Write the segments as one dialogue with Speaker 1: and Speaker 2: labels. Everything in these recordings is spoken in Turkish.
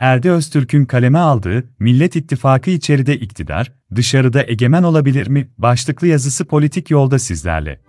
Speaker 1: Erde Öztürk'ün kaleme aldığı Millet İttifakı içeride iktidar, dışarıda egemen olabilir mi? başlıklı yazısı politik yolda sizlerle.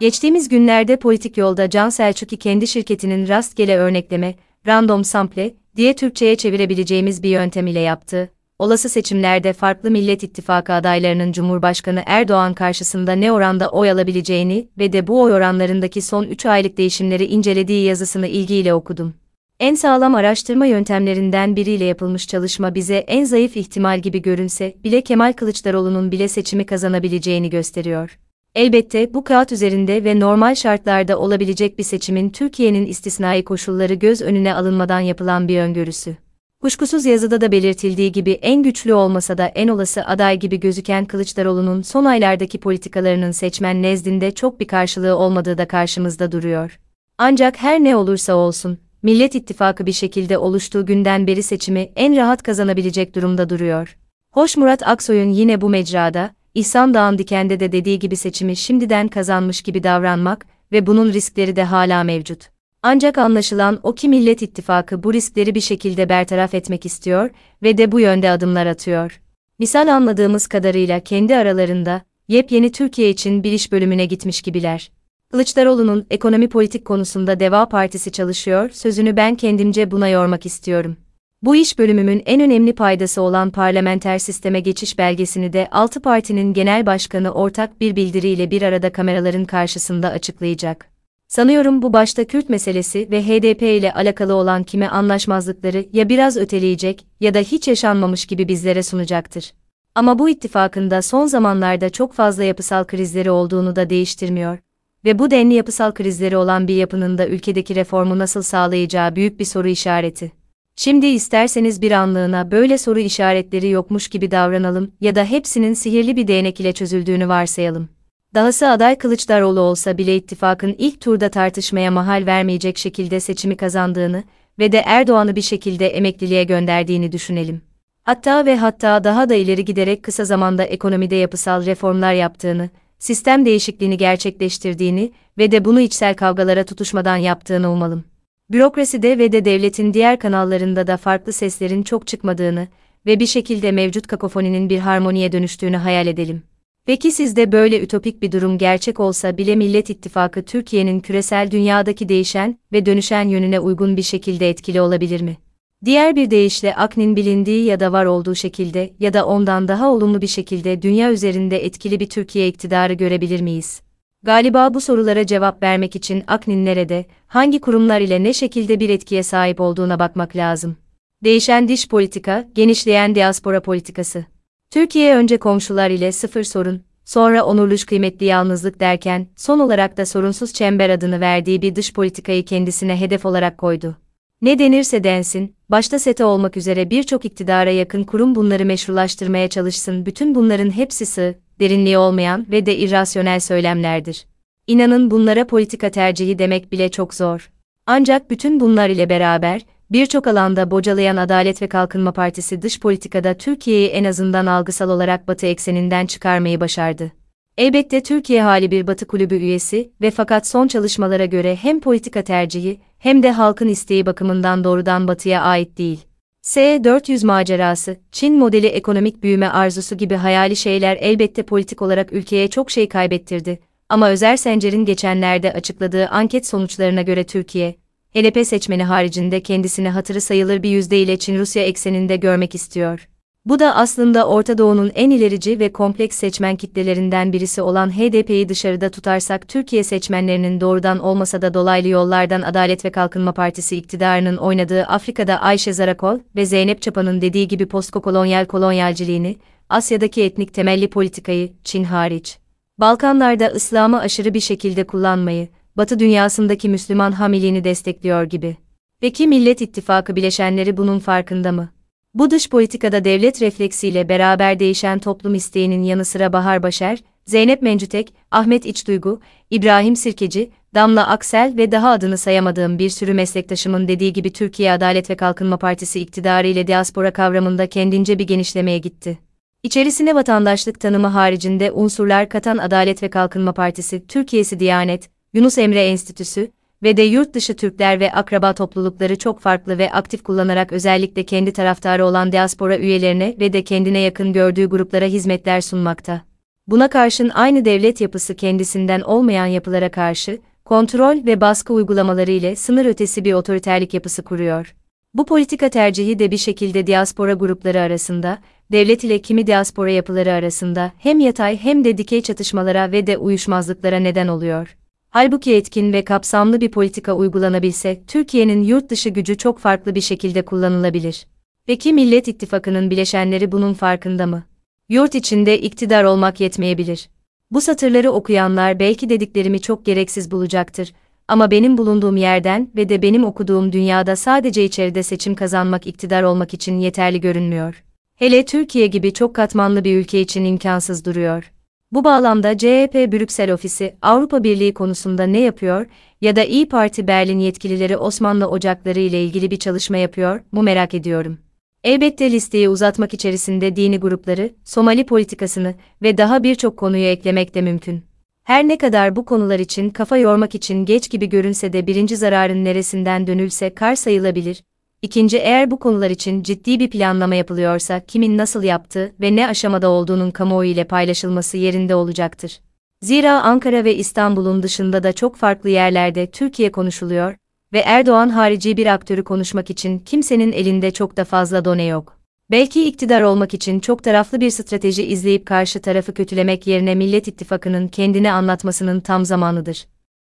Speaker 2: Geçtiğimiz günlerde politik yolda Can Selçuk'i kendi şirketinin rastgele örnekleme, random sample diye Türkçe'ye çevirebileceğimiz bir yöntem ile yaptı. Olası seçimlerde farklı Millet İttifakı adaylarının Cumhurbaşkanı Erdoğan karşısında ne oranda oy alabileceğini ve de bu oy oranlarındaki son 3 aylık değişimleri incelediği yazısını ilgiyle okudum. En sağlam araştırma yöntemlerinden biriyle yapılmış çalışma bize en zayıf ihtimal gibi görünse bile Kemal Kılıçdaroğlu'nun bile seçimi kazanabileceğini gösteriyor. Elbette bu kağıt üzerinde ve normal şartlarda olabilecek bir seçimin Türkiye'nin istisnai koşulları göz önüne alınmadan yapılan bir öngörüsü. Kuşkusuz yazıda da belirtildiği gibi en güçlü olmasa da en olası aday gibi gözüken Kılıçdaroğlu'nun son aylardaki politikalarının seçmen nezdinde çok bir karşılığı olmadığı da karşımızda duruyor. Ancak her ne olursa olsun, Millet İttifakı bir şekilde oluştuğu günden beri seçimi en rahat kazanabilecek durumda duruyor. Hoş Murat Aksoy'un yine bu mecrada, İhsan Dağ'ın Diken'de de dediği gibi seçimi şimdiden kazanmış gibi davranmak ve bunun riskleri de hala mevcut. Ancak anlaşılan o ki Millet İttifakı bu riskleri bir şekilde bertaraf etmek istiyor ve de bu yönde adımlar atıyor. Misal anladığımız kadarıyla kendi aralarında, yepyeni Türkiye için bir iş bölümüne gitmiş gibiler. Kılıçdaroğlu'nun ekonomi politik konusunda Deva Partisi çalışıyor, sözünü ben kendimce buna yormak istiyorum. Bu iş bölümümün en önemli paydası olan parlamenter sisteme geçiş belgesini de 6 partinin genel başkanı ortak bir bildiriyle bir arada kameraların karşısında açıklayacak. Sanıyorum bu başta Kürt meselesi ve HDP ile alakalı olan kime anlaşmazlıkları ya biraz öteleyecek ya da hiç yaşanmamış gibi bizlere sunacaktır. Ama bu ittifakında son zamanlarda çok fazla yapısal krizleri olduğunu da değiştirmiyor ve bu denli yapısal krizleri olan bir yapının da ülkedeki reformu nasıl sağlayacağı büyük bir soru işareti. Şimdi isterseniz bir anlığına böyle soru işaretleri yokmuş gibi davranalım ya da hepsinin sihirli bir değnek ile çözüldüğünü varsayalım. Dahası aday Kılıçdaroğlu olsa bile ittifakın ilk turda tartışmaya mahal vermeyecek şekilde seçimi kazandığını ve de Erdoğan'ı bir şekilde emekliliğe gönderdiğini düşünelim. Hatta ve hatta daha da ileri giderek kısa zamanda ekonomide yapısal reformlar yaptığını, sistem değişikliğini gerçekleştirdiğini ve de bunu içsel kavgalara tutuşmadan yaptığını umalım. Bürokraside ve de devletin diğer kanallarında da farklı seslerin çok çıkmadığını ve bir şekilde mevcut kakofoninin bir harmoniye dönüştüğünü hayal edelim. Peki sizde böyle ütopik bir durum gerçek olsa bile Millet İttifakı Türkiye'nin küresel dünyadaki değişen ve dönüşen yönüne uygun bir şekilde etkili olabilir mi? Diğer bir deyişle AKN'in bilindiği ya da var olduğu şekilde ya da ondan daha olumlu bir şekilde dünya üzerinde etkili bir Türkiye iktidarı görebilir miyiz? Galiba bu sorulara cevap vermek için AKN'in nerede, hangi kurumlar ile ne şekilde bir etkiye sahip olduğuna bakmak lazım. Değişen dış politika, genişleyen diaspora politikası. Türkiye önce komşular ile sıfır sorun, sonra onurluş kıymetli yalnızlık derken, son olarak da sorunsuz çember adını verdiği bir dış politikayı kendisine hedef olarak koydu. Ne denirse densin, başta SETA olmak üzere birçok iktidara yakın kurum bunları meşrulaştırmaya çalışsın, bütün bunların hepsi sığ, derinliği olmayan ve de irrasyonel söylemlerdir. İnanın bunlara politika tercihi demek bile çok zor. Ancak bütün bunlar ile beraber, birçok alanda bocalayan Adalet ve Kalkınma Partisi dış politikada Türkiye'yi en azından algısal olarak Batı ekseninden çıkarmayı başardı. Elbette Türkiye hali bir Batı kulübü üyesi ve fakat son çalışmalara göre hem politika tercihi hem de halkın isteği bakımından doğrudan Batı'ya ait değil. S-400 macerası, Çin modeli ekonomik büyüme arzusu gibi hayali şeyler elbette politik olarak ülkeye çok şey kaybettirdi. Ama Özer Sencer'in geçenlerde açıkladığı anket sonuçlarına göre Türkiye, HDP seçmeni haricinde kendisini hatırı sayılır bir yüzdeyle Çin-Rusya ekseninde görmek istiyor. Bu da aslında Orta Doğu'nun en ilerici ve kompleks seçmen kitlelerinden birisi olan HDP'yi dışarıda tutarsak Türkiye seçmenlerinin doğrudan olmasa da dolaylı yollardan Adalet ve Kalkınma Partisi iktidarının oynadığı Afrika'da Ayşe Zarakol ve Zeynep Çapa'nın dediği gibi postkolonyal kolonyalciliğini, Asya'daki etnik temelli politikayı, Çin hariç, Balkanlarda İslam'ı aşırı bir şekilde kullanmayı, Batı dünyasındaki Müslüman hamiliğini destekliyor gibi. Peki Millet İttifakı bileşenleri bunun farkında mı? Bu dış politikada devlet refleksiyle beraber değişen toplum isteğinin yanı sıra Bahar Başer, Zeynep Mencütek, Ahmet İçduygu, İbrahim Sirkeci, Damla Aksel ve daha adını sayamadığım bir sürü meslektaşımın dediği gibi Türkiye Adalet ve Kalkınma Partisi iktidarı ile diaspora kavramında kendince bir genişlemeye gitti. İçerisine vatandaşlık tanımı haricinde unsurlar katan Adalet ve Kalkınma Partisi, Türkiye'si Diyanet, Yunus Emre Enstitüsü ve de yurt dışı Türkler ve akraba toplulukları çok farklı ve aktif kullanarak özellikle kendi taraftarı olan diaspora üyelerine ve de kendine yakın gördüğü gruplara hizmetler sunmakta. Buna karşın aynı devlet yapısı kendisinden olmayan yapılara karşı, kontrol ve baskı uygulamaları ile sınır ötesi bir otoriterlik yapısı kuruyor. Bu politika tercihi de bir şekilde diaspora grupları arasında, devlet ile kimi diaspora yapıları arasında hem yatay hem de dikey çatışmalara ve de uyuşmazlıklara neden oluyor. Halbuki etkin ve kapsamlı bir politika uygulanabilse, Türkiye'nin yurt dışı gücü çok farklı bir şekilde kullanılabilir. Peki Millet İttifakı'nın bileşenleri bunun farkında mı? Yurt içinde iktidar olmak yetmeyebilir. Bu satırları okuyanlar belki dediklerimi çok gereksiz bulacaktır. Ama benim bulunduğum yerden ve de benim okuduğum dünyada sadece içeride seçim kazanmak iktidar olmak için yeterli görünmüyor. Hele Türkiye gibi çok katmanlı bir ülke için imkansız duruyor. Bu bağlamda CHP Brüksel ofisi Avrupa Birliği konusunda ne yapıyor ya da İyi Parti Berlin yetkilileri Osmanlı ocakları ile ilgili bir çalışma yapıyor mu merak ediyorum. Elbette listeyi uzatmak içerisinde dini grupları, Somali politikasını ve daha birçok konuyu eklemek de mümkün. Her ne kadar bu konular için kafa yormak için geç gibi görünse de birinci zararın neresinden dönülse kar sayılabilir. İkinci eğer bu konular için ciddi bir planlama yapılıyorsa kimin nasıl yaptığı ve ne aşamada olduğunun kamuoyu ile paylaşılması yerinde olacaktır. Zira Ankara ve İstanbul'un dışında da çok farklı yerlerde Türkiye konuşuluyor ve Erdoğan harici bir aktörü konuşmak için kimsenin elinde çok da fazla done yok. Belki iktidar olmak için çok taraflı bir strateji izleyip karşı tarafı kötülemek yerine Millet İttifakı'nın kendini anlatmasının tam zamanıdır.